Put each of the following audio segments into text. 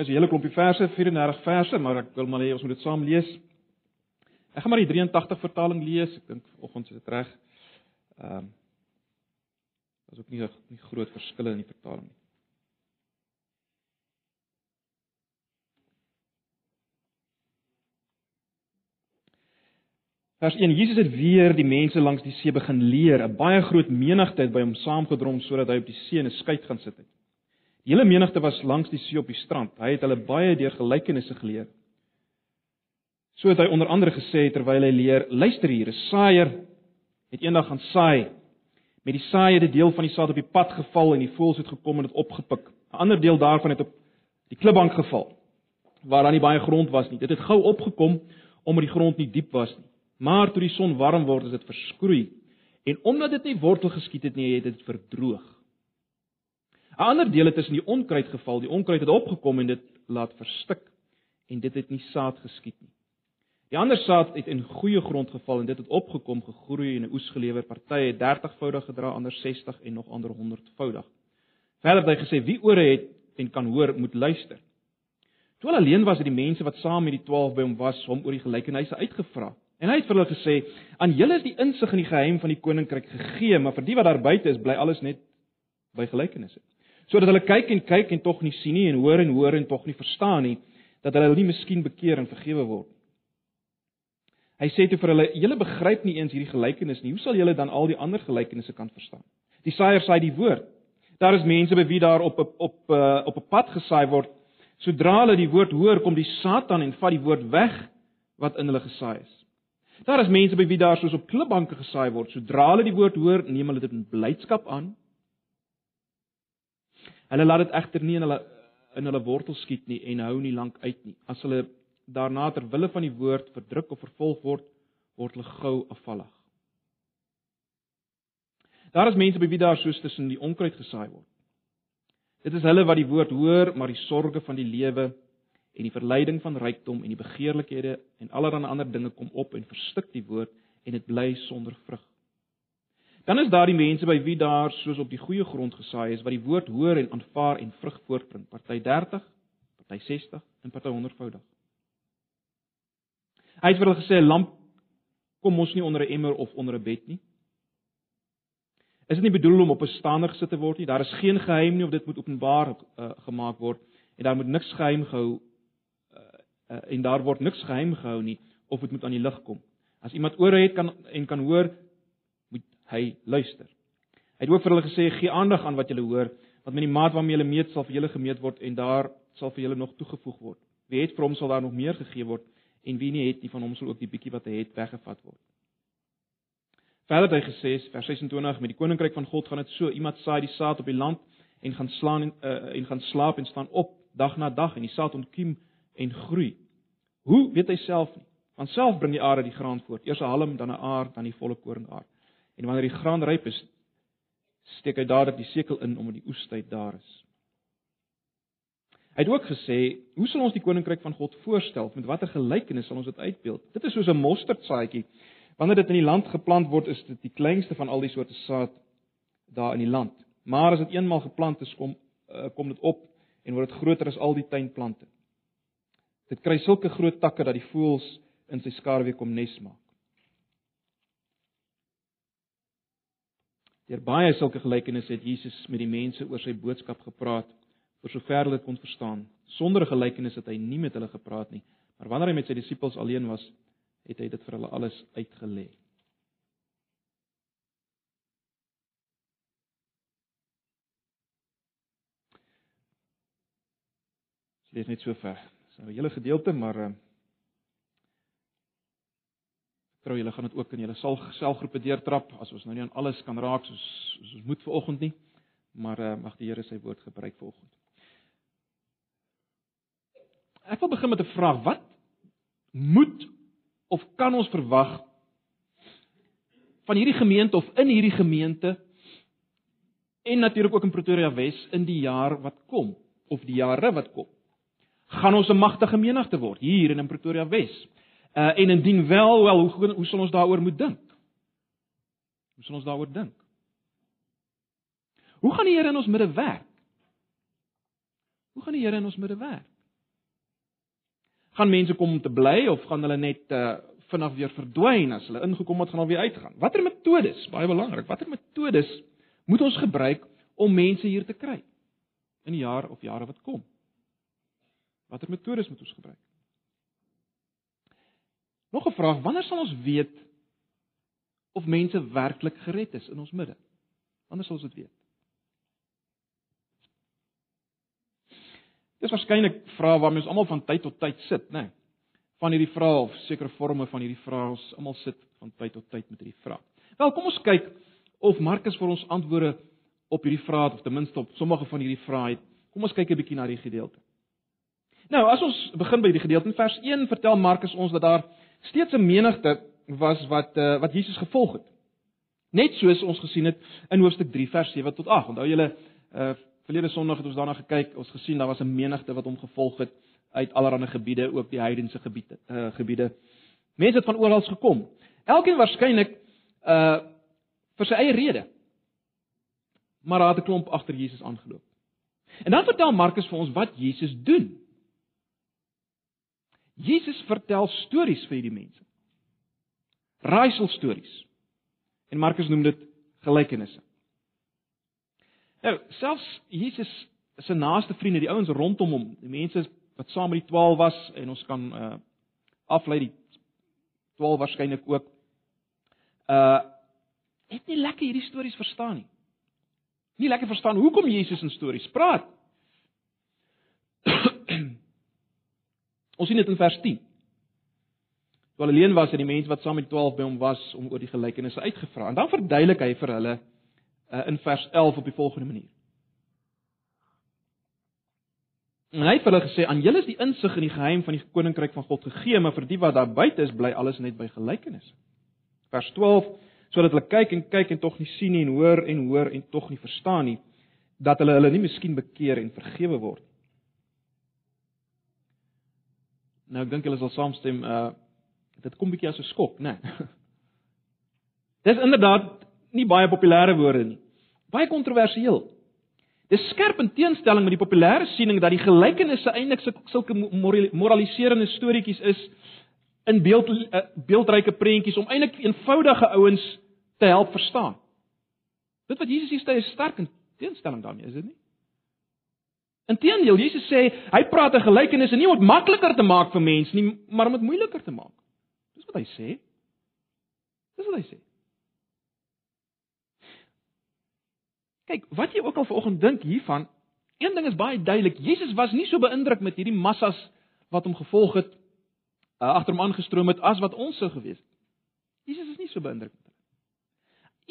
Dit is 'n hele klompie verse, 34 verse, maar ek wil maar hê ons moet dit saam lees. Ek gaan maar die 83 vertaling lees. Ek dink vanoggend is dit reg. Ehm um, Daar's ook nie nie groot verskille in die vertaling nie. Vers 1: Jesus het weer die mense langs die see begin leer. 'n Baie groot menigte het by hom saamgedrom sodat hy op die see 'n skei gaan sit het. Hele menigte was langs die see op die strand. Hy het hulle baie deur gelykenisse geleer. So het hy onder andere gesê terwyl hy leer: "Luister hier, 'n saaier het eendag gaan saai. Met die saai het 'n deel van die saad op die pad geval en die voëls het gekom en dit opgepik. 'n Ander deel daarvan het op die klipbank geval waar daar nie baie grond was nie. Dit het gou opgekom omdat die grond nie diep was nie. Maar toe die son warm word, is dit verskroei. En omdat dit nie wortel geskiet het nie, het dit verdroog. 'n Ander deel het tussen die onkruid geval. Die onkruid het opgekom en dit laat verstik en dit het nie saad geskiet nie. Die ander saad het in goeie grond geval en dit het opgekom, gegroei en 'n oes gelewer. Party het 30voudig gedra, ander 60 en nog ander 100voudig. Verder het hy gesê: "Wie ore het en kan hoor, moet luister." Toe alleen was dit die mense wat saam met die 12 by hom was, hom oor die gelykenisse uitgevra. En hy het vir hulle gesê: "Aan julle is die insig in die geheim van die koninkryk gegee, maar vir die wat daar buite is, bly alles net by gelykenisse." Sodat hulle kyk en kyk en tog nie sien nie en hoor en hoor en tog nie verstaan nie, dat hulle nie miskien bekeer en vergewe word. Hy sê toe vir hulle: "Julle begryp nie eens hierdie gelykenis nie. Hoe sal julle dan al die ander gelykenisse kan verstaan?" Die saaier saai die woord. Daar is mense by wie daar op op op uh, op 'n pad gesaai word. Sodra hulle die woord hoor, kom die Satan en vat die woord weg wat in hulle gesaai is. Daar is mense by wie daar soos op klipbanke gesaai word, sodra hulle die woord hoor, neem hulle dit met blydskap aan. Hulle laat dit egter nie in hulle in hulle wortels skiet nie en hou nie lank uit nie. As hulle daarna ter wille van die woord verdruk of vervolg word, word hulle gou afvallig. Daar is mense by wie daar soos tussen die onkruid gesaai word. Dit is hulle wat die woord hoor, maar die sorges van die lewe en die verleiding van rykdom en die begeerlikhede en allerlei ander dinge kom op en verstik die woord en dit bly sonder vrug. Dan is daar die mense by wie daar soos op die goeie grond gesaai is wat die woord hoor en aanvaar en vrug voortbring, party 30, party 60 en party 100voudig. Hy het vir hulle gesê 'n lamp kom mos nie onder 'n emmer of onder 'n bed nie. Is dit nie bedoel om op 'n stander gesit te word nie? Daar is geen geheim nie of dit moet openbaar uh, gemaak word en daar moet niks geheim gehou uh, en daar word niks geheim gehou nie of dit moet aan die lig kom. As iemand ore het kan en kan hoor, hy luister. Hy het ook vir hulle gesê: "Gee aandag aan wat julle hoor, want met die maat waarmee julle meet sal vir julle gemeet word en daar sal vir julle nog toegevoeg word. Wie het vir hom sal daar nog meer gegee word en wie nie het nie van hom sal ook die bietjie wat hy het weggevat word." Verder het hy gesê vers 26 met die koninkryk van God gaan dit so: iemand saai die saad op die land en gaan slaan en, uh, en gaan slaap en staan op dag na dag en die saad ontkiem en groei. Hoe weet hy self nie? Want self bring die aarde die graan voort, eers 'n halm, dan 'n aar, dan die volle koringaar. En wanneer die graan ryp is, steek hy dadelik die sekel in omdat die oestyd daar is. Hy het ook gesê, hoe sal ons die koninkryk van God voorstel? Met watter gelykenis sal ons dit uitbeeld? Dit is soos 'n mosterdsaadjie. Wanneer dit in die land geplant word, is dit die kleinste van al die soorte saad daar in die land. Maar as dit eenmaal geplant is, kom uh, kom dit op en word dit groter as al die tuinplante. Dit kry sulke groot takke dat die voëls in sy skaduwee kom nes maak. Deur baie sulke gelykenisse het Jesus met die mense oor sy boodskap gepraat, vir sover hulle dit kon verstaan. Sonder 'n gelykenis het hy nie met hulle gepraat nie, maar wanneer hy met sy disippels alleen was, het hy dit vir hulle alles uitgelê. Dit is net so ver. Dis nou 'n hele gedeelte, maar uh trou julle gaan dit ook in julle selfgroepe deurtrap as ons nou nie aan alles kan raak soos soos ons moet vanoggend nie. Maar uh mag die Here sy woord gebruik vanoggend. Ek wil begin met 'n vraag. Wat moet of kan ons verwag van hierdie gemeente of in hierdie gemeente en natuurlik ook in Pretoria Wes in die jaar wat kom of die jare wat kom? gaan ons 'n magtige menigte word hier in Pretoria Wes. Uh en indien wel, wel hoe hoe sal ons daaroor moet dink? Hoe sal ons daaroor dink? Hoe gaan die Here in ons midde werk? Hoe gaan die Here in ons midde werk? Gaan mense kom om te bly of gaan hulle net uh vinnig weer verdwyn as hulle ingekom het gaan hulle weer uitgaan? Watter metodes, baie belangrik, watter metodes moet ons gebruik om mense hier te kry in die jaar of jare wat kom? Watter metodes moet ons gebruik? Nog 'n vraag, wanneer sal ons weet of mense werklik gered is in ons midde? Wanneer sal ons dit weet? Dis waarskynlik vrae waarmee ons almal van tyd tot tyd sit, né? Nee, van hierdie vrae of sekere forme van hierdie vrae ons almal sit van tyd tot tyd met hierdie vrae. Wel, kom ons kyk of Markus vir ons antwoorde op hierdie vrae of ten minste op sommige van hierdie vrae het. Kom ons kyk 'n bietjie na die gedeelte. Nou, as ons begin by die gedeelte in vers 1, vertel Markus ons dat daar steeds 'n menigte was wat uh, wat Jesus gevolg het. Net soos ons gesien het in hoofstuk 3 vers 7 tot 8. Onthou julle uh verlede Sondag het ons daarna gekyk, ons gesien daar was 'n menigte wat hom gevolg het uit allerlei gebiede, ook die heidense gebiede, uh gebiede. Mense het van oral gekom. Elkeen waarskynlik uh vir sy eie rede. Maar daar het 'n klomp agter Jesus aangeloop. En dan vertel Markus vir ons wat Jesus doen. Jesus vertel stories vir hierdie mense. Raaisel stories. En Markus noem dit gelykenisse. Nou, selfs Jesus se naaste vriende, die ouens rondom hom, die mense wat saam met die 12 was en ons kan uh aflei die 12 waarskynlik ook uh het nie lekker hierdie stories verstaan nie. Nie lekker verstaan hoekom Jesus in stories praat. Ons sien dit in vers 10. Toe alleen was en die mense wat saam met 12 by hom was om oor die gelykenisse uitgevra. En dan verduidelik hy vir hulle uh, in vers 11 op die volgende manier. En hy het hulle gesê: "Aan julle is die insig in die geheim van die koninkryk van God gegee, maar vir die wat daar buite is, bly alles net by gelykenisse." Vers 12: "Sodat hulle kyk en kyk en tog nie sien nie en hoor en hoor en tog nie verstaan nie, dat hulle hulle nie miskien bekeer en vergewe word." Nou ek dink julle sal saamstem uh dit kom bietjie as 'n skok, né? Nee. Dis inderdaad nie baie populêre woorde nie. Baie kontroversieel. Dis skerp in teenstelling met die populêre siening dat die gelykenisse eintlik sulke moraliserende storieetjies is in beeld uh, beeldryke prentjies om eintlik eenvoudige ouens te help verstaan. Dit wat Jesus hier sê is sterk in teenstelling daarmee, is dit nie? Inteendeel, Jesus sê hy praat 'n gelykenis nie om dit makliker te maak vir mense nie, maar om dit moeiliker te maak. Dis wat hy sê. Dis wat hy sê. Kyk, wat jy ook al vanoggend dink hiervan, een ding is baie duidelik. Jesus was nie so beïndruk met hierdie massas wat hom gevolg het, uh, agter hom aangestroom het as wat ons sou gewees het. Jesus is nie so beïndruk met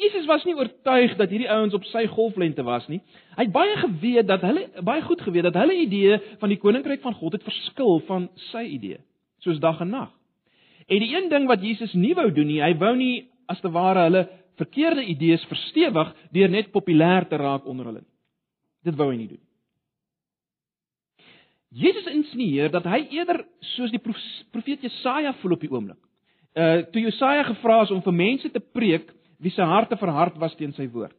Jesus was nie oortuig dat hierdie ouens op sy golflengte was nie. Hy het baie geweet dat hulle baie goed geweet dat hulle idee van die koninkryk van God het verskil van sy idee, soos dag en nag. En die een ding wat Jesus nie wou doen nie, hy wou nie as te ware hulle verkeerde idees verstewig deur net populêr te raak onder hulle. Dit wou hy nie doen. Jesus insinueer dat hy eerder soos die profeet Jesaja voel op die oomblik. Uh toe Jesaja gevra is om vir mense te preek wie se harte verhard was teen sy woord.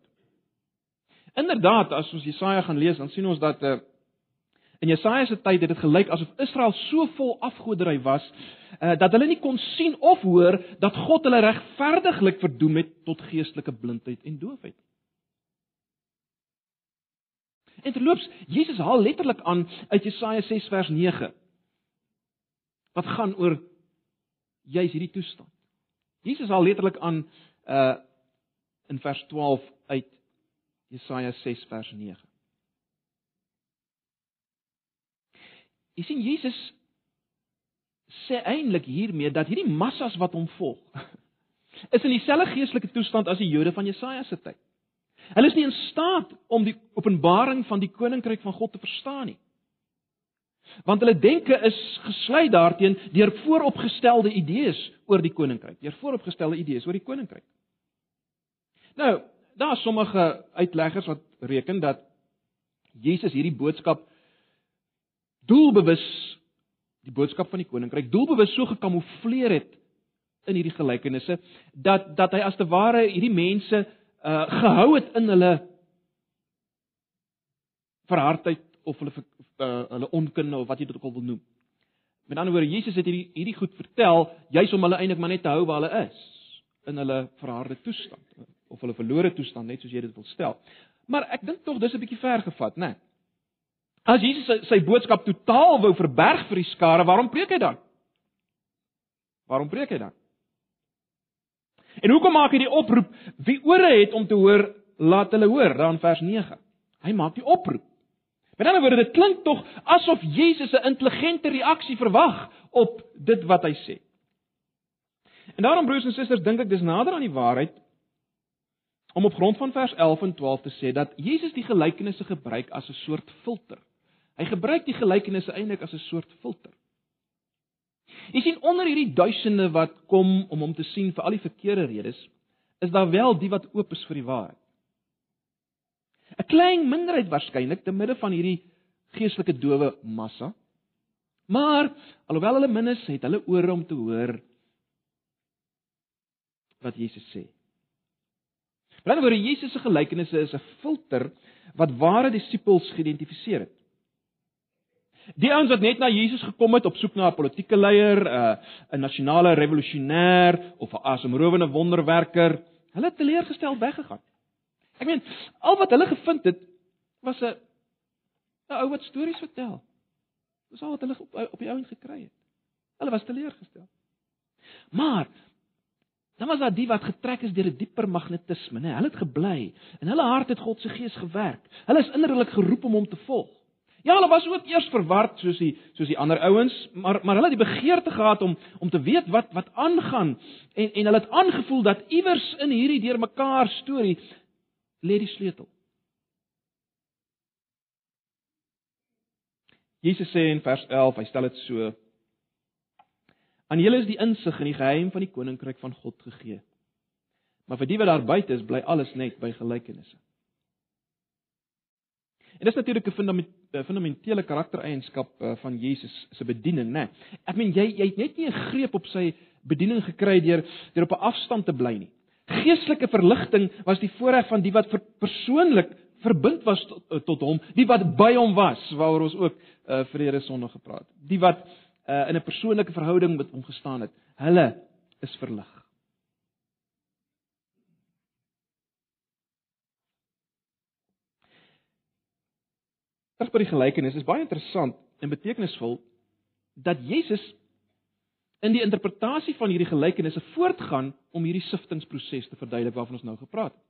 Inderdaad, as ons Jesaja gaan lees, dan sien ons dat uh, in Jesaja se tyd het dit gelyk asof Israel so vol afgoderry was uh, dat hulle nie kon sien of hoor dat God hulle regverdiglik verdoem het tot geestelike blindheid en doofheid. En terloops, Jesus haal letterlik aan uit Jesaja 6 vers 9 wat gaan oor juis hierdie toestand. Jesus haal letterlik aan uh in vers 12 uit Jesaja 6 vers 9. Jy sien Jesus sê eintlik hiermee dat hierdie massas wat hom volg is in dieselfde geestelike toestand as die Jode van Jesaja se tyd. Hulle is nie in staat om die openbaring van die koninkryk van God te verstaan nie. Want hulle denke is gesluit daarteen deur vooropgestelde idees oor die koninkryk, deur vooropgestelde idees oor die koninkryk. Nou, daar is sommige uitleggers wat reken dat Jesus hierdie boodskap doelbewus die boodskap van die koninkryk doelbewus so gekamoufleer het in hierdie gelykenisse dat dat hy as te ware hierdie mense uh gehou het in hulle verhardheid of hulle uh, hulle onkunde of wat jy dit ook al wil noem. Met ander woorde, Jesus het hierdie hierdie goed vertel juis om hulle eintlik maar net te hou waar hulle is in hulle verharde toestand of hulle verlore toestand net soos jy dit wil stel. Maar ek dink tog dis 'n bietjie ver gevat, né? Nee. As Jesus sy, sy boodskap totaal wou verberg vir die skare, waarom preek hy dan? Waarom preek hy dan? En hoekom maak hy die oproep wie ore het om te hoor, laat hulle hoor, daar in vers 9. Hy maak die oproep. Met ander woorde, dit klink tog asof Jesus 'n intelligente reaksie verwag op dit wat hy sê. En daarom broers en susters, dink ek dis nader aan die waarheid om op grond van vers 11 en 12 te sê dat Jesus die gelykenisse gebruik as 'n soort filter. Hy gebruik die gelykenisse eintlik as 'n soort filter. Jy sien onder hierdie duisende wat kom om hom te sien vir al die verkeerde redes, is daar wel die wat oop is vir die waarheid. 'n Klein minderheid waarskynlik te midde van hierdie geestelike dowe massa. Maar alhoewel hulle min is, het hulle ore om te hoor wat Jesus sê. Met ander woorde, Jesus se gelykenisse is 'n filter wat ware disippels geïdentifiseer het. Die ouens wat net na Jesus gekom het op soek na 'n politieke leier, 'n 'n nasionale revolusionêr of 'n asemrowende wonderwerker, hulle het teleurgesteld weggegaan. Ek meen, al wat hulle gevind het was 'n 'n ou wat stories vertel. Dis al wat hulle op op die ouens gekry het. Hulle was teleurgesteld. Maar Dan was daar die wat getrek is deur 'n dieper magnetisme, né? Hulle het gebly en hulle hart het God se gees gewerk. Hulle is innerlik geroep om hom te volg. Ja, hulle was ook eers verward soos die soos die ander ouens, maar maar hulle het die begeerte gehad om om te weet wat wat aangaan en en hulle het aangevoel dat iewers in hierdie deurmekaar storie lê die sleutel. Jesus sê in vers 11, hy stel dit so: Aan julle is die insig in die geheim van die koninkryk van God gegee. Maar vir die wat daar buite is, bly alles net by gelykenisse. En dis natuurlik 'n fundamentele karaktereienskap eh, van Jesus se bediening, né? Ek meen jy jy het net nie 'n greep op sy bediening gekry deur deur op 'n afstand te bly nie. Geestelike verligting was die voorreg van die wat persoonlik verbind was tot, eh, tot hom, die wat by hom was, waaroor ons ook uh, vrede sonderdag gepraat het. Die wat uh, in 'n persoonlike verhouding met hom gestaan het. Hulle is verlig. Terug by die gelykenis is baie interessant en betekenisvol dat Jesus in die interpretasie van hierdie gelykenisse voortgaan om hierdie siftingproses te verduidelik waarvan ons nou gepraat het.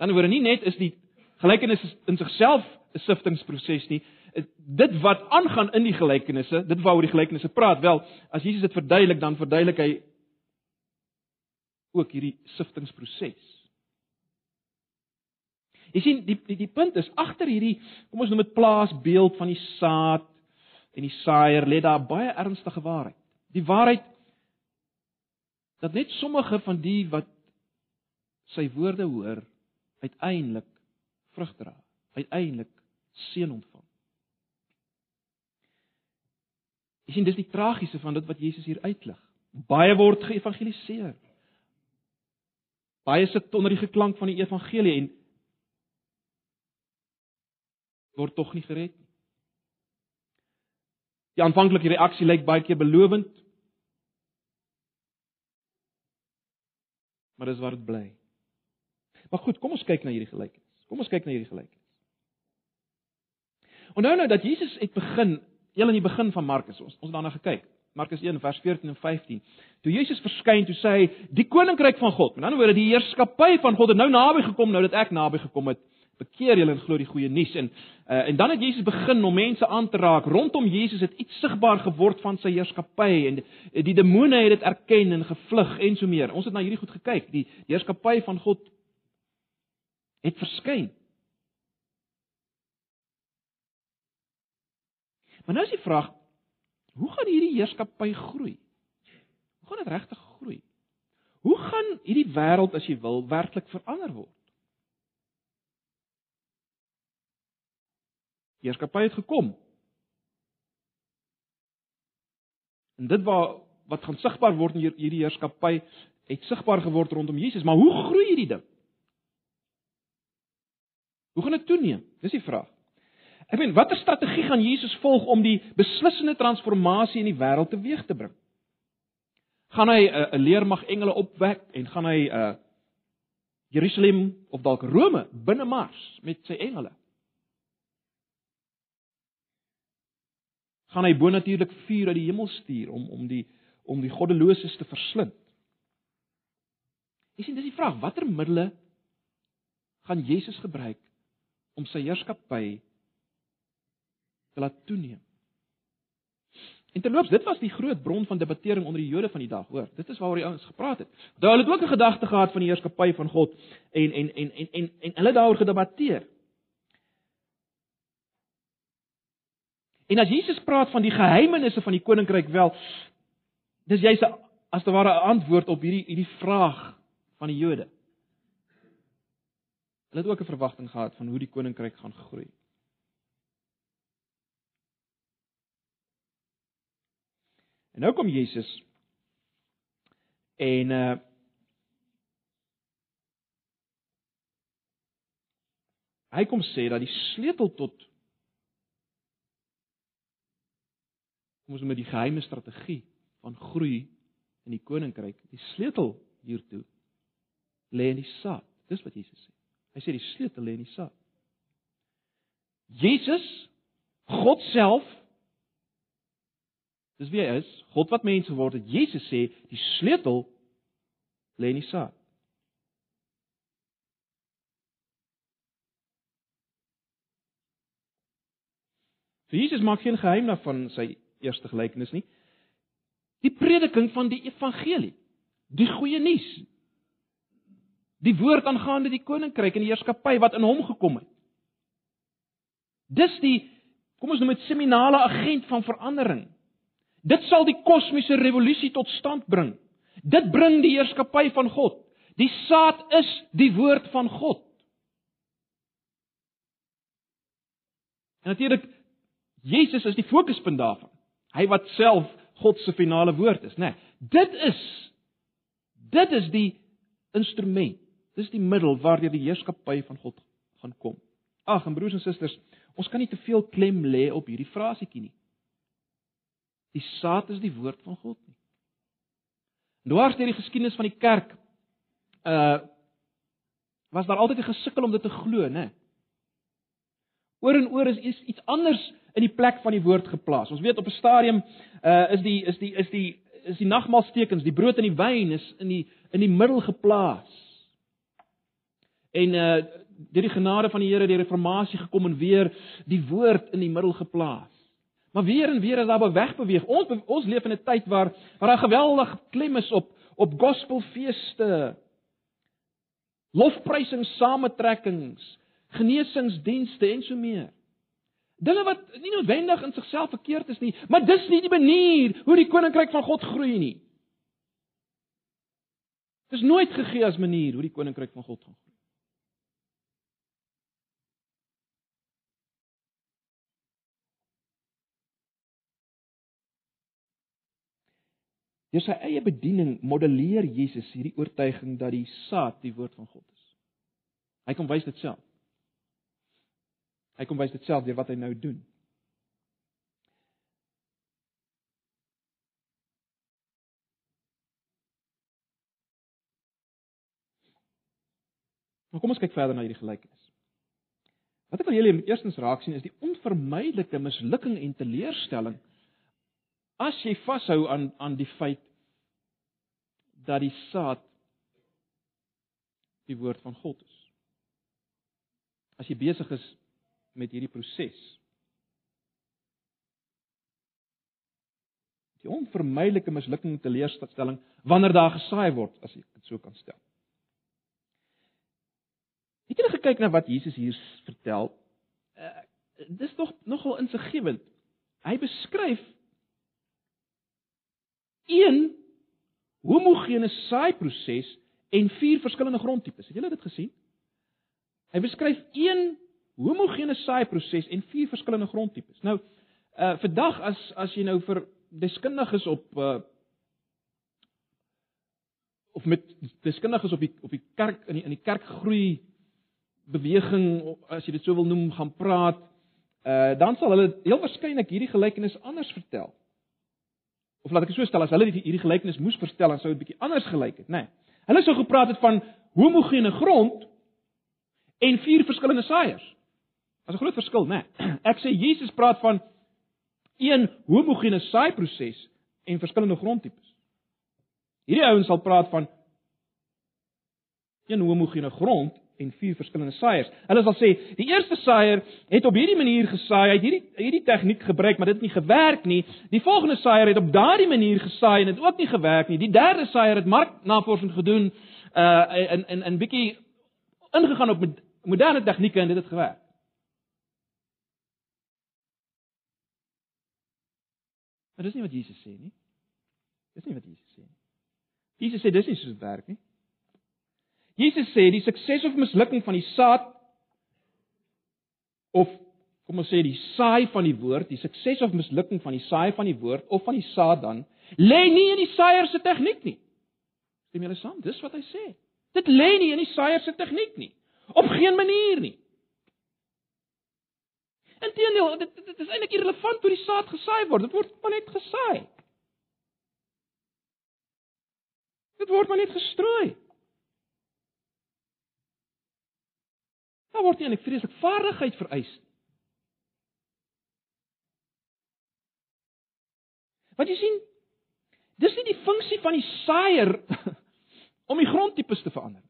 Dan word nie net is die gelykenis in sigself 'n siftingproses nie, dit wat aangaan in die gelykenisse, dit waaroor die gelykenisse praat, wel, as Jesus dit verduidelik, dan verduidelik hy ook hierdie siftingproses. Jy sien, die die die punt is agter hierdie, kom ons noem dit plaasbeeld van die saad en die saaier lê daar baie ernstige waarheid. Die waarheid dat net sommige van die wat sy woorde hoor, uiteindelik vrug dra, uiteindelik seën ontvang. Jy sien dis die tragiese van dit wat Jesus hier uitlig. Baie word geëvangeliseer. Baie sit onder die geklank van die evangelie en word tog nie gered nie. Die aanvanklike reaksie lyk baie keer belovend. Maar dis waar dit bly. Maar goed, kom ons kyk na hierdie gelykenis. Kom ons kyk na hierdie gelykenis. Onthou nou dat Jesus het begin heel aan die begin van Markus. Ons ons daarna gekyk. Markus 1 vers 14 en 15. Toe Jesus verskyn, toe sê hy die koninkryk van God. Met ander woorde, die heerskappy van God het nou naby gekom nou dat ek naby gekom het. Bekeer julle en glo die goeie nuus en uh, en dan het Jesus begin om mense aan te raak. Rondom Jesus het iets sigbaar geword van sy heerskappy en die, die demone het dit erken en gevlug en so meer. Ons het na hierdie goed gekyk. Die heerskappy van God het verskyn. Maar nou is die vraag, hoe gaan hierdie heerskappy groei? Hoe gaan dit regtig groei? Hoe gaan hierdie wêreld as jy wil werklik verander word? Heerskappy het gekom. En dit wat wat gaan sigbaar word in hierdie heerskappy het sigbaar geword rondom Jesus, maar hoe groei hierdie ding? Hoe gaan dit toeneem? Dis die vraag. Ek meen, watter strategie gaan Jesus volg om die beslissende transformasie in die wêreld teweeg te bring? Gaan hy 'n uh, leermag engele opwek en gaan hy 'n uh, Jerusalem of dalk Rome binne mars met sy engele? Gaan hy bonatuurlik vuur uit die hemel stuur om om die om die goddeloses te verslind? Jy sien, dis die vraag, watter middele gaan Jesus gebruik om sy heerskappy te laat toeneem. En terloops, dit was die groot bron van debattering onder die Jode van die dag, hoor. Dit is waaroor die ouens gepraat het. Daar hulle het ook 'n gedagte gehad van die heerskappy van God en en en en en en hulle daaroor gedebatteer. En as Jesus praat van die geheimenisse van die koninkryk wel, dis jy's as te ware 'n antwoord op hierdie hierdie vraag van die Jode. Hulle het ook 'n verwagting gehad van hoe die koninkryk gaan groei. En nou kom Jesus en uh hy kom sê dat die sleutel tot kom ons noem dit die geheime strategie van groei in die koninkryk, die sleutel hiertoe lê in die saad. Dis wat Jesus sê. Hy sê die sleutel lê in die saad. Jesus, God self Dis wie hy is, God wat mens geword het. Jesus sê die sleutel lê in die saad. So Jesus maak geen geheim daarvan sy eerste gelykenis nie. Die prediking van die evangelie, die goeie nuus. Die woord aangaande die koninkryk en die heerskappy wat in hom gekom het. Dis die kom ons noem dit seminale agent van verandering. Dit sal die kosmiese revolusie tot stand bring. Dit bring die heerskappy van God. Die saad is die woord van God. En natuurlik Jesus is die fokuspunt daarvan. Hy wat self God se finale woord is, né? Nee, dit is dit is die instrument. Dis die middel waardeur die heerskappy van God gaan kom. Ag, en broers en susters, ons kan nie te veel klem lê op hierdie frasiekie nie. Die saad is die woord van God nie. Dwars deur die geskiedenis van die kerk uh was daar altyd 'n gesukkel om dit te glo, né? Oor en oor is iets iets anders in die plek van die woord geplaas. Ons weet op 'n stadium uh is die is die is die is die nagmaalstekens, die brood en die wyn is in die in die middel geplaas. En uh deur die genade van die Here die reformatie gekom en weer die woord in die middel geplaas. Maar weer en weer is daar bewegbeweeg. Ons ons leef in 'n tyd waar waar daar geweldig klem is op op gospelfeeste. Lofprysing sametrekkings, genesingsdienste en so meer. Dinge wat nie noodwendig in sigself verkeerd is nie, maar dis nie die manier hoe die koninkryk van God groei nie. Dit is nooit gegee as manier hoe die koninkryk van God gaan. Deur sy eie bediening modelleer Jesus hierdie oortuiging dat die saad die woord van God is. Hy kom wys dit self. Hy kom wys dit self deur wat hy nou doen. Maar kom ons kyk verder na hierdie gelykenis. Wat ek wil julle eerstens raak sien is die onvermydelike mislukking en teleurstelling as jy vashou aan aan die feit dat die saad die woord van God is. As jy besig is met hierdie proses. Die onvermydelike mislukking en teleurstelling wanneer daar gesaai word, as ek dit so kan stel. Het jy gekyk na wat Jesus hier vertel? Uh, dis tog nogal insiggewend. Hy beskryf een homogene saaiproses en vier verskillende grondtipes. Het julle dit gesien? Hy beskryf een homogene saaiproses en vier verskillende grondtipes. Nou, uh vandag as as jy nou vir deskundiges op uh of met deskundiges op die op die kerk in die in die kerkgroei beweging as jy dit sou wil noem gaan praat, uh dan sal hulle heel waarskynlik hierdie gelykenis anders vertel. Of laat ek dit so stel, as hulle hierdie gelykenis moes vertel, dan sou dit bietjie anders gelyk het, né? Nee. Hulle sou gepraat het van homogene grond en vier verskillende saaiers. Daar's 'n groot verskil, né? Nee. Ek sê Jesus praat van een homogene saaiproses en verskillende grondtipes. Hierdie ouens sal praat van een homogene grond en vier verskillende saaiers. Hulle sal sê die eerste saaier het op hierdie manier gesaai, hy het hierdie hierdie tegniek gebruik, maar dit het nie gewerk nie. Die volgende saaier het op daardie manier gesaai en dit ook nie gewerk nie. Die derde saaier het marknavorsing gedoen uh in in 'n bietjie ingegaan op moderne tegnieke en dit het gewerk. Maar dis nie wat Jesus sê nie. Dis nie wat Jesus sê nie. Jesus sê dis nie so werk nie. Jesus sê die sukses of mislukking van die saad of kom ons sê die saai van die woord, die sukses of mislukking van die saai van die woord of van die saad dan lê nie in die saaier se tegniek nie. Stem julle saam? Dis wat hy sê. Dit lê nie in die saaier se tegniek nie. Op geen manier nie. Inteendeel, dit, dit, dit is eintlik irrelevant hoe die saad gesaai word. Dit word maar net gesaai. Dit word maar net gestrooi. Daar word nie eintlik vreeslik vaardigheid vereis nie. Wat jy sien, dis nie die funksie van die saaier om die grondtipes te verander.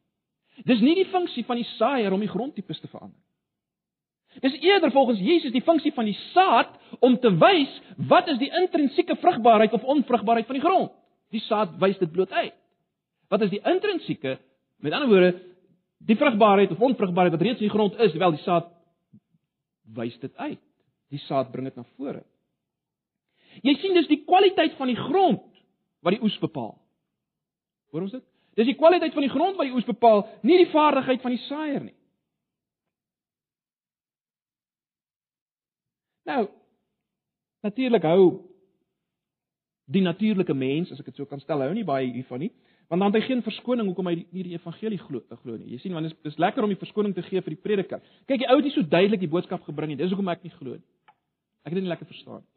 Dis nie die funksie van die saaier om die grondtipes te verander. Dis eerder volgens Jesus die funksie van die saad om te wys wat is die intrinsieke vrugbaarheid of onvrugbaarheid van die grond. Die saad wys dit bloot uit. Wat is die intrinsieke, met ander woorde, die vrugbaarheid of onvrugbaarheid wat reeds in die grond is, wel die saad wys dit uit. Die saad bring dit na vore. Jy sien dis die kwaliteit van die grond wat die oes bepaal. Hoor ons dit? Dis die kwaliteit van die grond wat die oes bepaal, nie die vaardigheid van die saaier nie. Nou natuurlik hou die natuurlike mens, as ek dit so kan stel, hou nie baie hiervan nie, want dan het hy geen verskoning hoekom hy nie die evangelie glo glo nie. Jy sien want dit is, is lekker om die verskoning te gee vir die prediker. Kyk, die ou het nie so duidelik die boodskap gebring nie. Dis hoekom ek nie glo nie. Ek het dit nie lekker verstaan nie.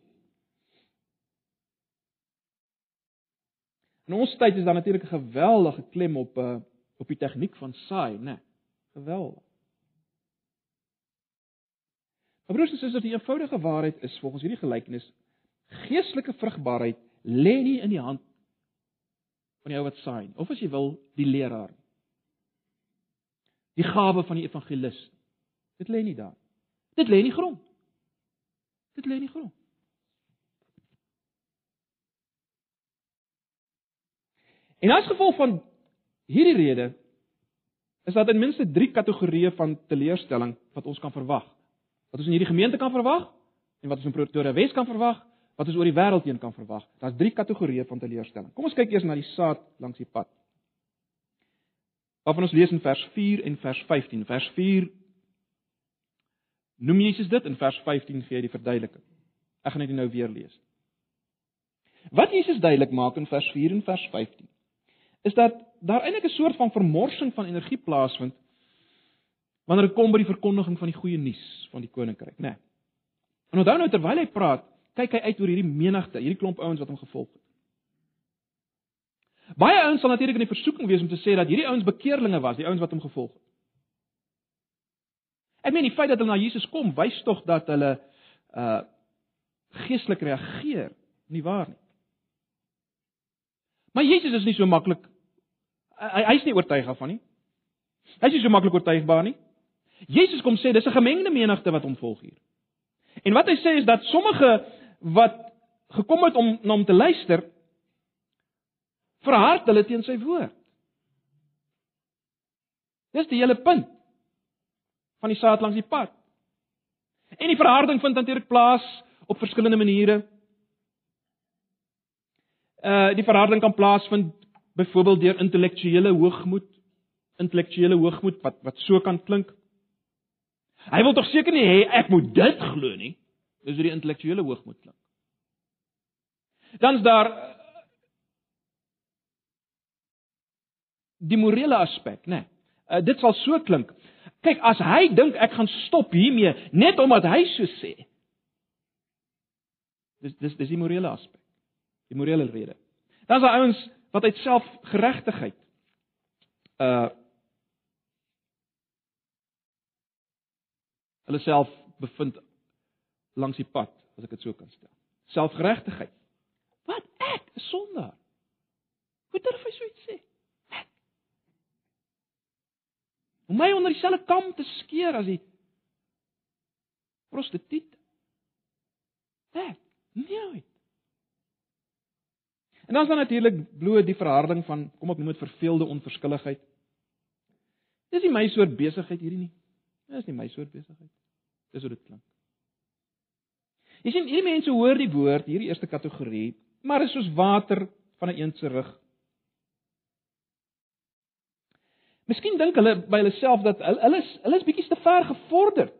In ons tyd is daar natuurlik 'n geweldige klem op uh op die tegniek van saai, né? Nee, geweldig. Maar broers en susters, die eenvoudige waarheid is volgens hierdie gelykenis geestelike vrugbaarheid lê nie in die hand van die ou wat saai nie, of as jy wil, die leraar. Die gawe van die evangelis. Dit lê nie daar. Dit lê in die grond. Dit lê in die grond. En as gevolg van hierdie rede is daar ten minste 3 kategorieë van teleurstelling wat ons kan verwag. Wat ons in hierdie gemeente kan verwag en wat ons in Pretoria Wes kan verwag, wat ons oor die wêreld heen kan verwag. Daar's 3 kategorieë van teleurstelling. Kom ons kyk eers na die saad langs die pad. Waarvan ons lees in vers 4 en vers 15. Vers 4 noem Jesus dit en vers 15 gee hy die verduideliking. Ek gaan dit nou weer lees. Wat Jesus duidelik maak in vers 4 en vers 15 is dat daar eintlik 'n soort van vermorsing van energie plaasvind wanneer dit kom by die verkondiging van die goeie nuus van die koninkryk, né? Nee. En onthou nou terwyl hy praat, kyk hy uit oor hierdie menigte, hierdie klomp ouens wat hom gevolg het. Baie ouens sal natuurlik in die versoeking wees om te sê dat hierdie ouens bekeerlinge was, die ouens wat hom gevolg het. Ek meen die feit dat hulle na Jesus kom, wys tog dat hulle uh geestelik reageer, nie waar nie? Maar Jesus is nie so maklik hy hy's nie oortuig daarvan nie. Hy's nie so maklik oortuigbaar nie. Jesus kom sê dis 'n gemengde menigte wat hom volg hier. En wat hy sê is dat sommige wat gekom het om na hom te luister verhard hulle teen sy woord. Dis die hele punt van die saad langs die pad. En die verharding vind natuurlik plaas op verskillende maniere. Uh die verharding kan plaasvind byvoorbeeld deur intellektuele hoogmoed, intellektuele hoogmoed wat wat so kan klink. Hy wil tog seker nie hê ek moet dit glo nie. Dis hoe die intellektuele hoogmoed klink. Dan's daar uh, die morele aspek, né? Nee. Uh, dit sal so klink. Kyk, as hy dink ek gaan stop hiermee net omdat hy so sê, Dis dis dis die morele aspek. Die morele rede. Dan is daar ouens wat uit selfgeregtigheid uh hulle self bevind langs die pad, as ek dit so kan stel. Selfgeregtigheid. Wat ek, 'n sondaar. Hoe durf hy so iets sê? Ek. Om my onder dieselfde kam te skeer as die prostituut. Ek. Nee. En dan is daar natuurlik bloot die verharding van kom ek noem dit verveelde onverskilligheid. Dis nie my soort besigheid hierdie nie. Dis nie my soort besigheid. Dis hoe dit klink. Jy sien, hierdie mense hoor die woord, hierdie eerste kategorie, maar is soos water van 'n eense rug. Miskien dink hulle by hulle self dat hulle hulle is hulle is bietjie te ver gevorderd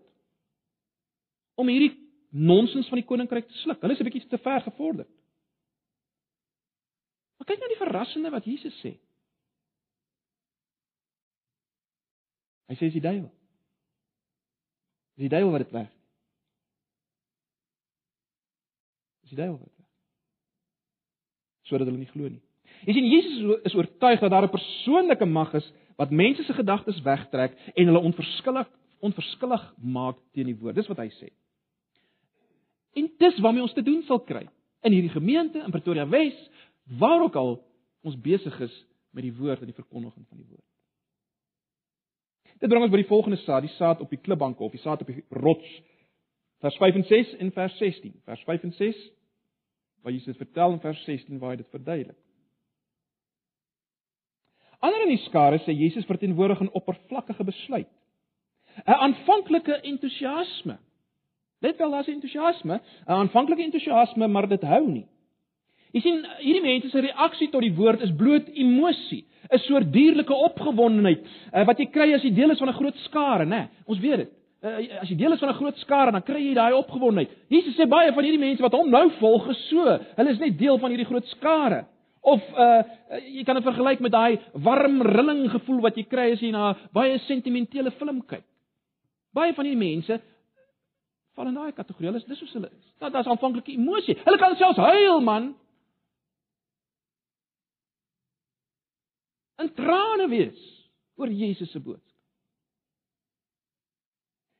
om hierdie nonsens van die koninkryk te sluk. Hulle is 'n bietjie te ver gevorderd. Maar kyk nou die verrassende wat Jesus sê. Hy sê dis die duiwel. Dis die duiwel wat dit werk. Dis die duiwel wat werk. Sodat hulle nie glo nie. Jy sien Jesus is oortuig dat daar 'n persoonlike mag is wat mense se gedagtes wegtrek en hulle onverskillig onverskillig maak teen die woord. Dis wat hy sê. En dis waarmee ons te doen sal kry in hierdie gemeente in Pretoria Wes, waar ook al ons besig is met die woord en die verkondiging van die woord. Dit bring ons by die volgende saad, die saad op die klipbanke of die saad op die rots. Vers 5 en 6 en vers 16. Vers 5 en 6 waar Jesus vertel in vers 16 waar hy dit verduidelik. Ander in die skare sê Jesus verteenwoordig 'n oppervlakkige besluit. 'n Aanvanklike entoesiasme. Let wel, daar's entoesiasme, 'n aanvanklike entoesiasme, maar dit hou nie. Jy sien, hierdie mense se reaksie tot die woord is bloot emosie, 'n soort dierlike opgewondenheid uh, wat jy kry as jy deel is van 'n groot skare, né? Ons weet dit. Uh, as jy deel is van 'n groot skare, dan kry jy daai opgewondenheid. Jesus sê baie van hierdie mense wat hom nou volg, is so. Hulle is net deel van hierdie groot skare. Of uh jy kan dit vergelyk met daai warm rilling gevoel wat jy kry as jy na baie sentimentele film kyk. Baie van hierdie mense val in daai kategorie. Hulle is dis hoe hulle is. Dat daar's aanvanklike emosie. Hulle kan selfs huil, man. In trane wees oor Jesus se boodskap.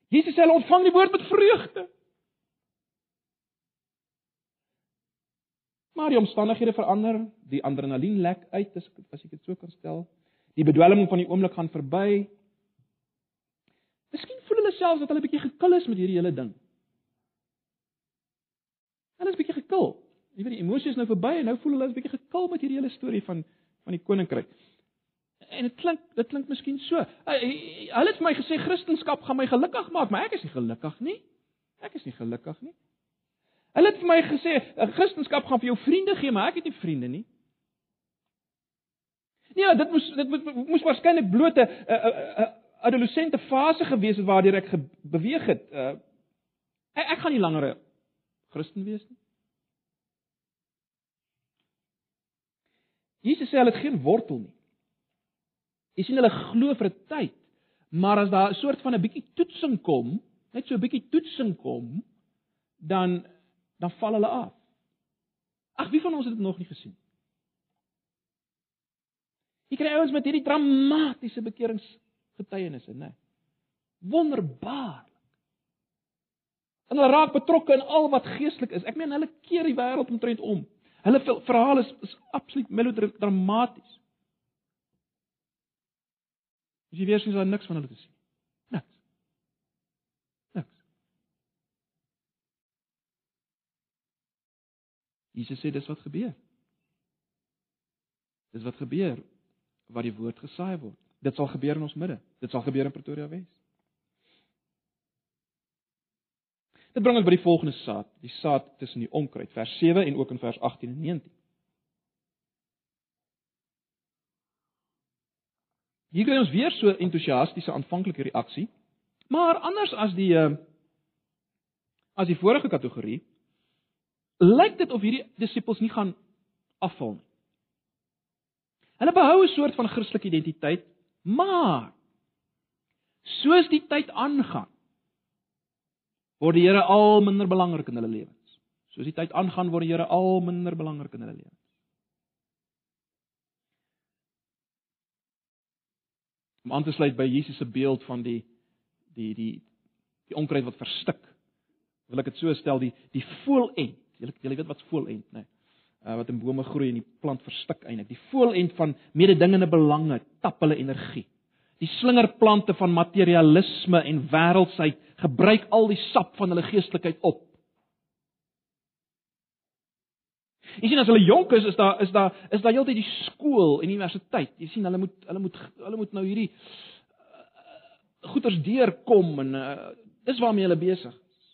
Jesus sê hulle ontvang die woord met vreugde. Maar die omstandighede verander, die adrenalien lek uit as as ek dit so kan stel. Die bedwelming van die oomblik gaan verby. Miskien voel hulle selfs dat hulle bietjie gekil is met hierdie hele ding. Hulle is bietjie gekil. Jy weet die emosies nou verby en nou voel hulle is bietjie gekil met hierdie hele storie van van die koninkryk. En dit klink dit klink miskien so. Hulle het vir my gesê Christendom gaan my gelukkig maak, maar ek is nie gelukkig nie. Ek is nie gelukkig nie. Hulle het vir my gesê Christendom gaan vir jou vriende gee, maar ek het nie vriende nie. Nee, dit moes dit moes waarskynlik bloot 'n adolessente fase gewees het waardeur ek beweeg het. Uh, ek, ek gaan nie langer 'n Christen wees nie. Jesus sê hulle het geen wortel nie. Jy sien hulle glo vir 'n tyd, maar as daar 'n soort van 'n bietjie toetsing kom, net so 'n bietjie toetsing kom, dan dan val hulle af. Ag, wie van ons het dit nog nie gesien? Jy kry ouens met hierdie dramatiese bekeringsgetuienisse, né? Wonderbaar. En hulle raak betrokke in al wat geestelik is. Ek meen hulle keer die wêreld omtrent om. Hulle verhaal is, is absoluut melodramaties. As jy weer sien, is daar niks van hulle te sien. Niks. Niks. Jesus sê dis wat gebeur. Dis wat gebeur wat die woord gesaai word. Dit sal gebeur in ons midde. Dit sal gebeur in Pretoria Wes. Dit bring ons by die volgende saad, die saad tussen die onkruid, vers 7 en ook in vers 18 en 19. Hier kry ons weer so entoesiastiese aanvanklike reaksie, maar anders as die uh as die vorige kategorie lyk dit of hierdie disippels nie gaan afval nie. Hulle behou 'n soort van Christelike identiteit, maar soos die tyd aangaan, word die Here al minder belangrik in hulle lewens. Soos die tyd aangaan word die Here al minder belangrik in hulle lewens. Om aan te sluit by Jesus se beeld van die die die die onkruid wat verstik. Wil ek dit so stel die die voelend. Julle weet wat voelend, né? Nee, uh, wat in bome groei en die plant verstik eintlik. Die voelend van mededingende belange tap hulle energie. Die slingerplante van materialisme en wêreldsheid gebruik al die sap van hulle geestelikheid op. Jy sien as hulle jonk is, is daar is daar is daar heeltyd die skool en universiteit. Jy sien hulle moet hulle moet hulle moet nou hierdie uh, goeters deurkom en uh, dis waarmee hulle besig is.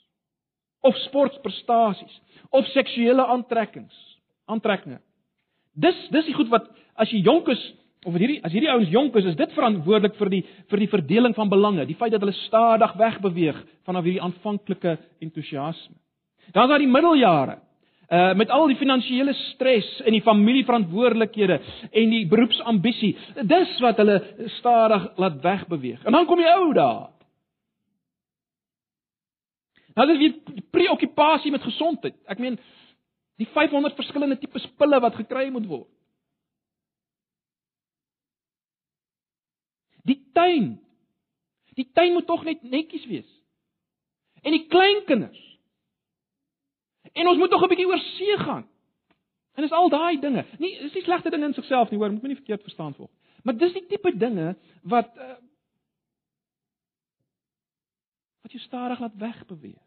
Of sportprestasies, of seksuele aantrekkings, aantrekkinge. Dis dis die goed wat as jy jonk is of hierdie as hierdie ouens jonk is, is dit verantwoordelik vir die vir die verdeling van belange, die feit dat hulle stadig wegbeweeg vanaf hierdie aanvanklike entoesiasme. Dan is daar die middeljare. Uh met al die finansiële stres en die familieverantwoordelikhede en die beroepsambisie. Dis wat hulle stadig laat wegbeweeg. En dan kom jy ou daar. Nou dis weer preokkupasie met gesondheid. Ek meen die 500 verskillende tipes pille wat gekry moet word. Die tuin. Die tuin moet tog net netjies wees. En die kleinkinders. En ons moet tog 'n bietjie oor see gaan. En dis al daai dinge. Nie is nie slegte dinge in sigself nie, hoor, moet my nie verkeerd verstaan volg. Maar dis die tipe dinge wat uh, wat jou stadig laat wegbeweeg.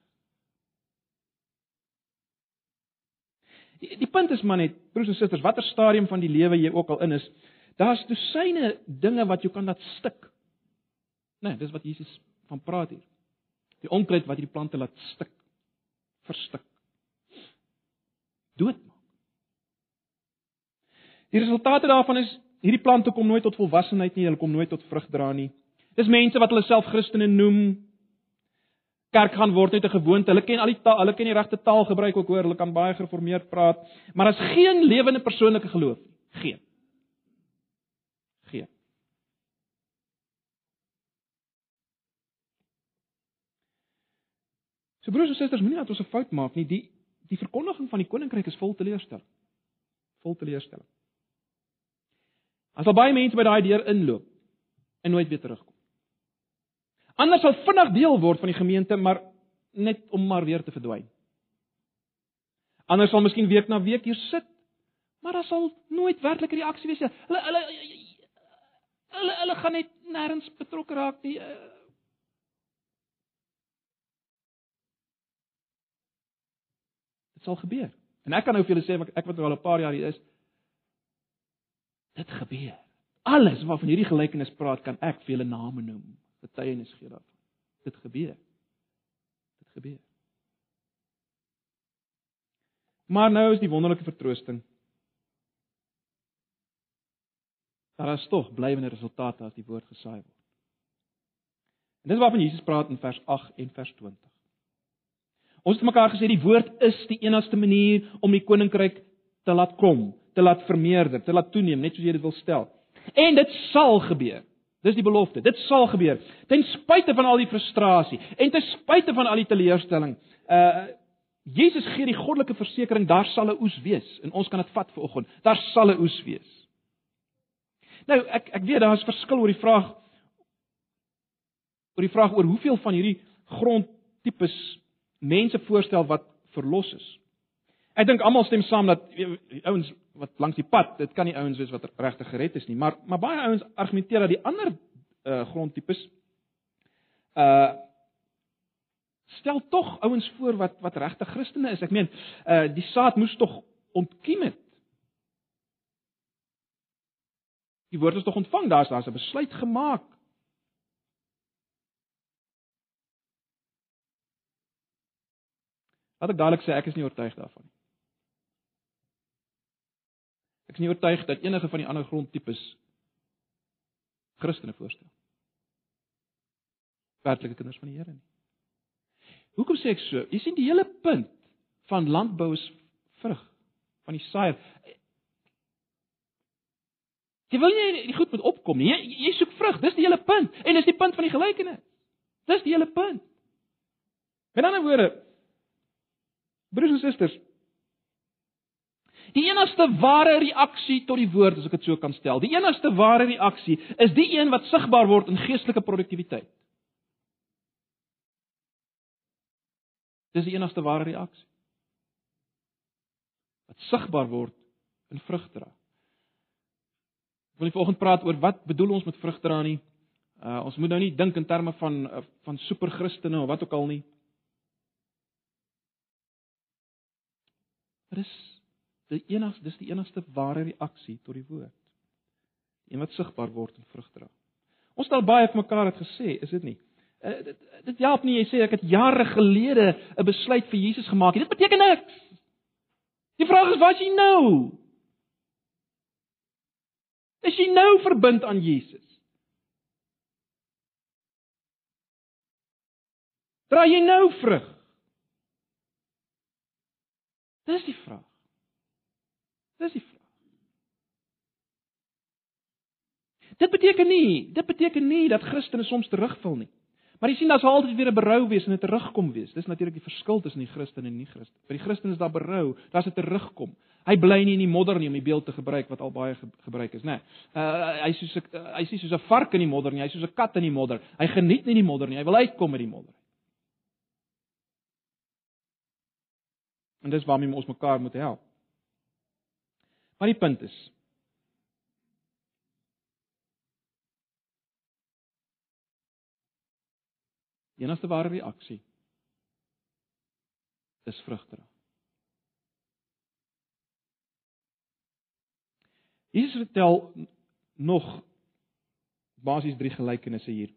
Die, die punt is maar net, broers en susters, watter stadium van die lewe jy ook al in is, daar's dosyne dinge wat jou kan laat stik. Nee, dis wat Jesus van praat hier. Die onkruid wat hierdie plante laat stik, verstik doodmaak. Die resultate daarvan is hierdie plante kom nooit tot volwassenheid nie, hulle kom nooit tot vrug dra nie. Dis mense wat hulle self Christene noem. Kerk gaan word net 'n gewoonte. Hulle ken al die taal, hulle ken die regte taal gebruik ook hoor, hulle kan baie gereformeerd praat, maar as geen lewende persoonlike geloof nie. Geen. Geen. So broers en susters, moenie dat ons 'n fout maak nie. Die die verkondiging van die koninkryk is vol teleurstelling. Vol teleurstelling. As al baie mense by daai deur inloop en nooit weer terugkom. Anders sal vinnig deel word van die gemeente, maar net om maar weer te verdwyn. Anders sal miskien week na week hier sit, maar daar sal nooit werklike reaksie wees nie. Hulle hulle hulle hulle gaan net nêrens betrokke raak nie. Dit sal gebeur. En ek kan nou vir julle sê ek wat nou al 'n paar jaar hier is, dit gebeur. Alles waarvan hierdie gelykenis praat, kan ek vir julle name noem. Getuienis gee daarvan. Dit gebeur. Dit gebeur. Maar nou is die wonderlike vertroosting. Daar is tog blywende resultate as die woord gesaai word. En dis waarvan Jesus praat in vers 8 en vers 20. Ons het mekaar gesê die woord is die enigste manier om die koninkryk te laat kom, te laat vermeerder, te laat toeneem, net soos jy dit wil stel. En dit sal gebeur. Dis die belofte. Dit sal gebeur. Ten spyte van al die frustrasie en ten spyte van al die teleurstelling. Uh Jesus gee die goddelike versekering daar sal 'n oes wees en ons kan dit vat vir oggend. Daar sal 'n oes wees. Nou ek ek weet daar is verskil oor die vraag oor die vraag oor hoeveel van hierdie grondtipes mense voorstel wat verlos is. Ek dink almal stem saam dat ouens wat langs die pad, dit kan nie ouens wees wat regtig gered is nie, maar maar baie ouens argumenteer dat die ander uh grondtipes uh stel tog ouens voor wat wat regtig Christene is. Ek meen, uh die saad moes tog ontkiem het. Die woord is tog ontvang, daar's daar's 'n besluit gemaak. Laat ek dadelik sê ek is nie oortuig daarvan nie. Ek is nie oortuig dat enige van die ander grondtipes Christene voorstel. Werklike kinders van die Here nie. Hoekom sê ek so? Jy sien die hele punt van landbou is vrug van die saaier. Jy wil nie die goed moet opkom nie. Jy, jy soek vrug. Dis die hele punt. En dis die punt van die gelykenis. Dis die hele punt. Met ander woorde, Broers en susters, Die enigste ware reaksie tot die woord, as ek dit so kan stel, die enigste ware reaksie is die een wat sigbaar word in geestelike produktiwiteit. Dis die enigste ware reaksie. Wat sigbaar word in vrug dra. Ek wil vanoggend praat oor wat bedoel ons met vrug dra nie. Uh ons moet nou nie dink in terme van uh, van superchristene of wat ook al nie. Is die enigste dis die enigste ware reaksie tot die woord. Een wat sigbaar word en vrug dra. Ons het al baie vir mekaar het gesê, is dit nie? Uh, dit dit help nie jy sê ek het jare gelede 'n besluit vir Jesus gemaak. Dit beteken niks. Die vraag is wat jy nou? Is jy nou verbind aan Jesus? Dra jy nou vrug? Dis die vraag. Dis die vraag. Dit beteken nie, dit beteken nie dat Christene soms terugval nie. Maar jy sien daar's altyd weer 'n berou wees en 'n terugkom wees. Dis natuurlik die verskil tussen die Christen en die nie-Christen. Vir die Christen is daar berou, daar's 'n terugkom. Hy bly nie in die modder nie om die beeld te gebruik wat al baie ge gebruik is, né? Nee. Uh hy soos 'n uh, hy sê soos 'n vark in die modder nie, hy soos 'n kat in die modder. Hy geniet nie die modder nie, hy wil uitkom uit die modder. En dis waarmee ons mekaar moet help. Maar die punt is Die enigste ware reaksie is vrugdra. Jesus vertel nog basies drie gelykenisse hier.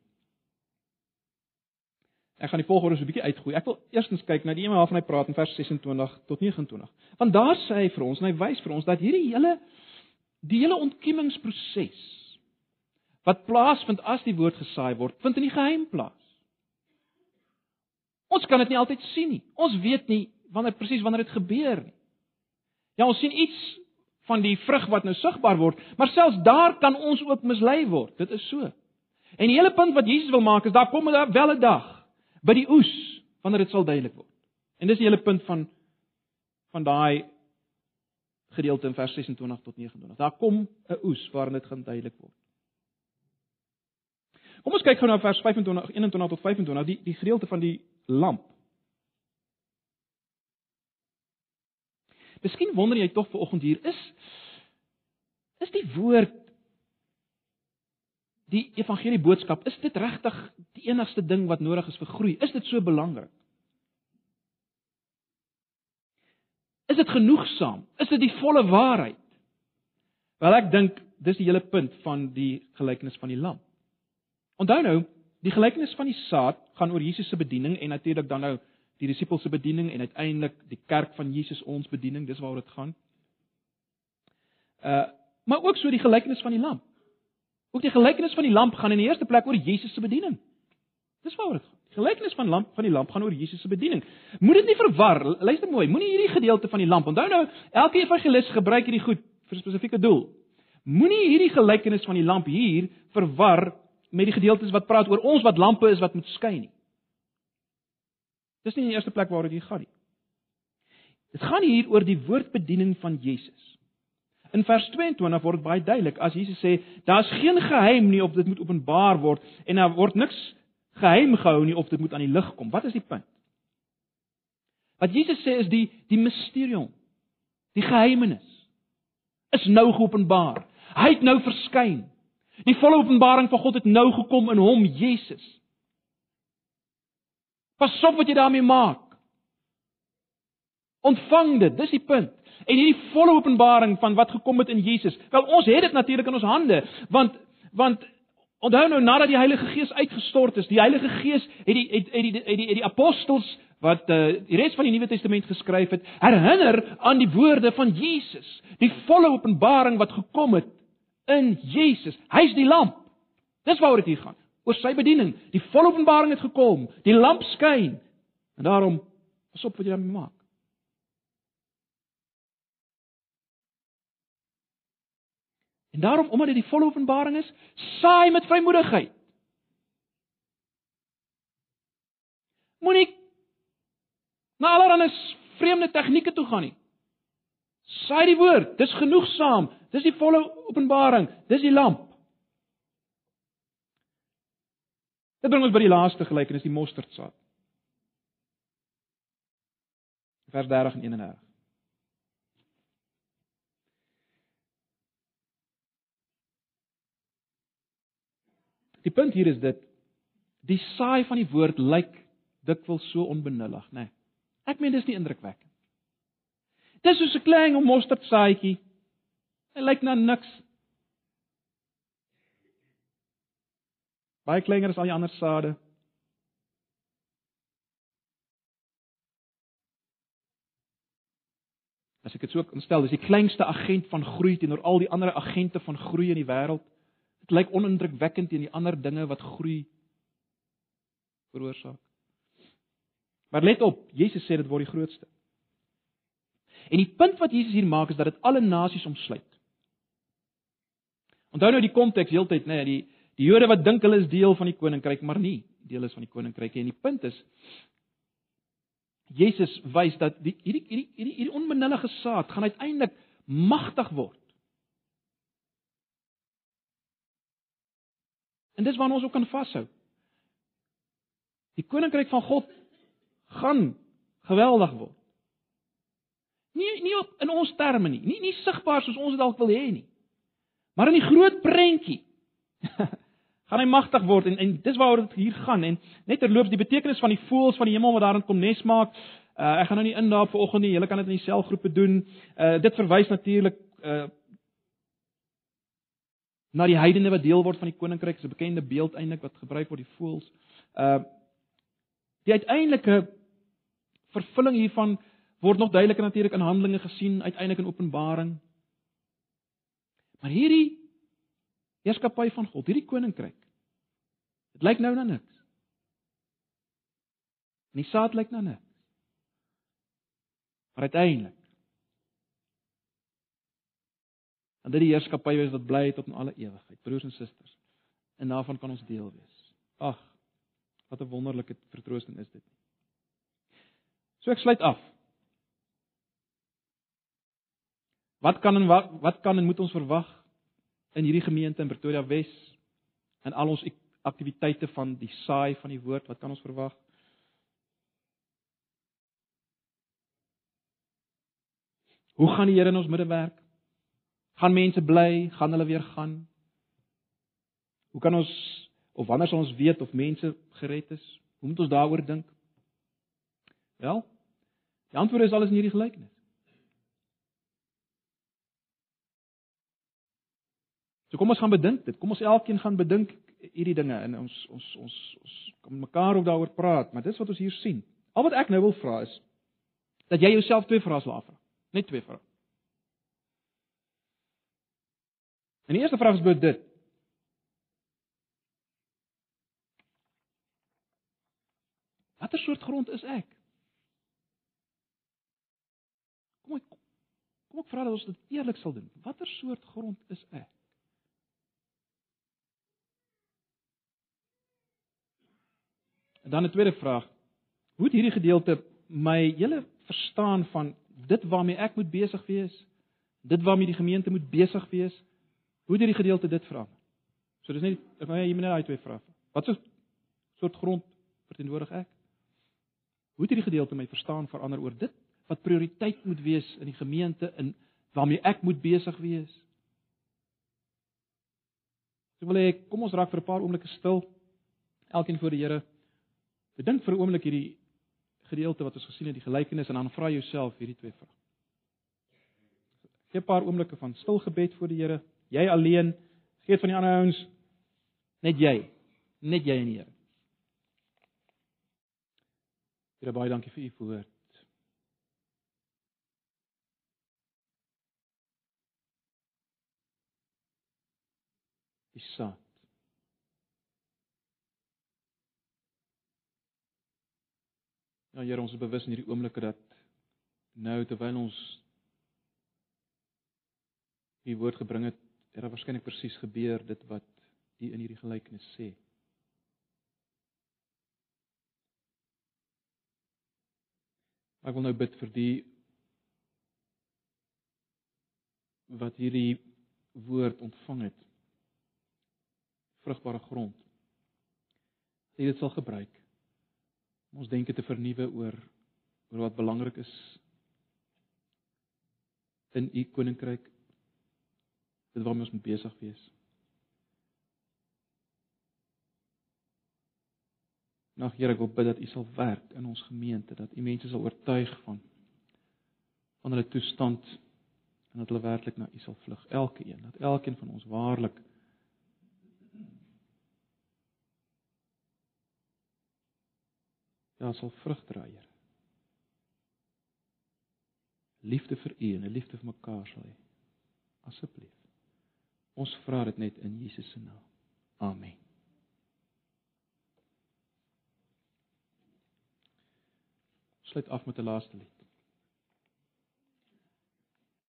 Ek gaan die volgorde so 'n bietjie uitgooi. Ek wil eerstens kyk na die een waarvan hy praat in vers 26 tot 29. Want daar sê hy vir ons en hy wys vir ons dat hierdie hele die hele ontkiemingsproses wat plaasvind as die woord gesaai word, vind in die geheim plaas. Ons kan dit nie altyd sien nie. Ons weet nie wanneer presies wanneer dit gebeur nie. Ja, ons sien iets van die vrug wat nou sigbaar word, maar selfs daar kan ons ook mislei word. Dit is so. En die hele punt wat Jesus wil maak is daar kom daar wel 'n dag by die oes wanneer dit sal duidelik word. En dis die hele punt van van daai gedeelte in vers 26 tot 29. Daar kom 'n oes waarin dit gaan duidelik word. Kom ons kyk gou na vers 25 21 tot 25, die die gedeelte van die lamp. Miskien wonder jy tog vanoggend hier is is die woord die evangelie boodskap is dit regtig die enigste ding wat nodig is vir groei? Is dit so belangrik? Is dit genoegsaam? Is dit die volle waarheid? Wel ek dink dis die hele punt van die gelykenis van die lamp. Onthou nou, die gelykenis van die saad gaan oor Jesus se bediening en natuurlik dan nou die disippels se bediening en uiteindelik die kerk van Jesus ons bediening, dis waaroor dit gaan. Uh maar ook so die gelykenis van die lamp. Ook die gelykenis van die lamp gaan in die eerste plek oor Jesus se bediening. Dis waaroor dit gaan. Die gelykenis van lamp van die lamp gaan oor Jesus se bediening. Moet dit nie verwar. Luister mooi, moenie hierdie gedeelte van die lamp. Onthou nou, elke evangelis gebruik hierdie goed vir 'n spesifieke doel. Moenie hierdie gelykenis van die lamp hier verwar met die gedeeltes wat praat oor ons wat lampe is wat moet skyn nie. Dis nie in die eerste plek waaroor dit gaan nie. Dit gaan hier oor die woordbediening van Jesus. In vers 22 word baie duidelik as Jesus sê daar's geen geheim nie of dit moet openbaar word en daar word niks geheim gehou nie of dit moet aan die lig kom. Wat is die punt? Wat Jesus sê is die die misterium, die geheimenis is nou geopenbaar. Hy het nou verskyn. Die volle openbaring van God het nou gekom in hom Jesus. Pas op wat jy daarmee maak. Ontvang dit, dis die punt. En hierdie volle openbaring van wat gekom het in Jesus. Wel ons het dit natuurlik in ons hande, want want onthou nou nadat die Heilige Gees uitgestort is, die Heilige Gees het die het het die het die, het die apostels wat uh, die res van die Nuwe Testament geskryf het, herinner aan die woorde van Jesus, die volle openbaring wat gekom het in Jesus. Hy's die lamp. Dis waaroor dit hier gaan. Oor sy bediening. Die volle openbaring het gekom. Die lamp skyn. En daarom pas op wat jy daarmee maak. En daarom omdat dit die volle openbaring is, saai met vrymoedigheid. Moenie na allerlei vreemde tegnieke toe gaan nie. Saai die woord, dis genoegsaam. Dis die volle openbaring, dis die lamp. Dit bring ons by die laaste gelykenis, die mosterdsaad. Vers 30 en 31. Die punt hier is dit die saai van die woord lyk dikwels so onbenullig, né? Nee. Ek meen dis nie indrukwekkend. Dis soos 'n klein mosterdsaadjie. Hy lyk na niks. Baie kleiner as al die ander sade. As ek dit so instel, dis die kleinste agent van groei teenoor al die ander agente van groei in die wêreld. Dit lyk onindrukwekkend teen die ander dinge wat groei veroorsaak. Maar let op, Jesus sê dit word die grootste. En die punt wat Jesus hier maak is dat dit alle nasies omsluit. Onthou nou die konteks heeltyd, nê, nee, die die Jode wat dink hulle is deel van die koninkryk, maar nie deel is van die koninkryk nie. En die punt is Jesus wys dat die hierdie hierdie hierdie onbenullige saad gaan uiteindelik magtig word. En dis waarna ons ook kan vashou. Die koninkryk van God gaan geweldig word. Nie nie op in ons terme nie, nie nie sigbaar soos ons dit dalk wil hê nie. Maar in die groot prentjie gaan hy magtig word en en dis waaroor dit hier gaan en net terloops die betekenis van die voëls van die hemel wat daarin kom nes maak. Uh, ek gaan nou nie in daar vanoggend nie. Julle kan dit in die selgroepe doen. Uh dit verwys natuurlik uh na die heidene wat deel word van die koninkryk. Dis 'n bekende beeld eintlik wat gebruik word die voëls. Uh die uiteindelike vervulling hiervan word nog duideliker natuurlik in Handelinge gesien, uiteindelik in Openbaring. Maar hierdie heerskappy van God, hierdie koninkryk. Dit lyk nou na niks. Nie saad lyk na niks. Maar uiteindelik en dit die heerskappy is wat bly tot in alle ewigheid, broers en susters. En daarvan kan ons deel wees. Ag, wat 'n wonderlike vertroosting is dit. So ek sluit af. Wat kan en wat, wat kan en moet ons verwag in hierdie gemeente in Pretoria Wes en al ons aktiwiteite van die saai van die woord, wat kan ons verwag? Hoe gaan die Here in ons midde werk? Gaan mense bly? Gaan hulle weer gaan? Hoe kan ons of wanneer sal ons weet of mense gered is? Hoe moet ons daaroor dink? Wel, die antwoord is alles in hierdie gelykenis. So kom ons gaan bedink dit. Kom ons elkeen gaan bedink hierdie dinge en ons ons ons ons kom mekaar ook daaroor praat, maar dis wat ons hier sien. Al wat ek nou wil vra is dat jy jouself twee vrae sal afvra. Net twee vrae. En die eerste vraag is dit. Watter soort grond is ek? Kom ek kom ek vra dat ons dit eerlik sal doen. Watter soort grond is ek? En dan 'n tweede vraag. Hoe het hierdie gedeelte my hele verstaan van dit waarmee ek moet besig wees, dit waarmee die gemeente moet besig wees, hoe het hierdie gedeelte dit verander? So dis net ek nou jy moet net daai twee vrae. Wat so soort grond verteenwoordig ek? Hoe het hierdie gedeelte my verstaan verander oor dit wat prioriteit moet wees in die gemeente in waarmee ek moet besig wees? Ek wil hê kom ons raak vir 'n paar oomblikke stil. Elkeen voor die Here Bedink vir 'n oomblik hierdie gedeelte wat ons gesien het, die gelykenis en dan vra jouself hierdie twee vrae. Gee 'n paar oomblikke van stil gebed voor die Here. Jy alleen, vergeet van die ander ouens, net jy, net jy en die Here. Here baie dankie vir u woord. Die saad Ja Here, ons is bewus in hierdie oomblikke dat nou terwyl ons u woord gebring het, het daar waarskynlik presies gebeur dit wat u in hierdie gelykenis sê. Ek wil nou bid vir die wat hierdie woord ontvang het. Vrugbare grond. Jy dit sal gebruik om ons denke te vernuwe oor oor wat belangrik is in u koninkryk. Dit waarmee ons moet besig wees. Nou Here, ek wil bid dat U sal werk in ons gemeente, dat U mense sal oortuig van van hulle toestand en dat hulle werklik na U sal vlug, elkeen, dat elkeen van ons waarlik ja, sal vrug dra, Here. Liefde vir U en 'n liefde vir mekaar sal hê. Asseblief. Ons vra dit net in Jesus se naam. Amen. sluit af met 'n laaste lied.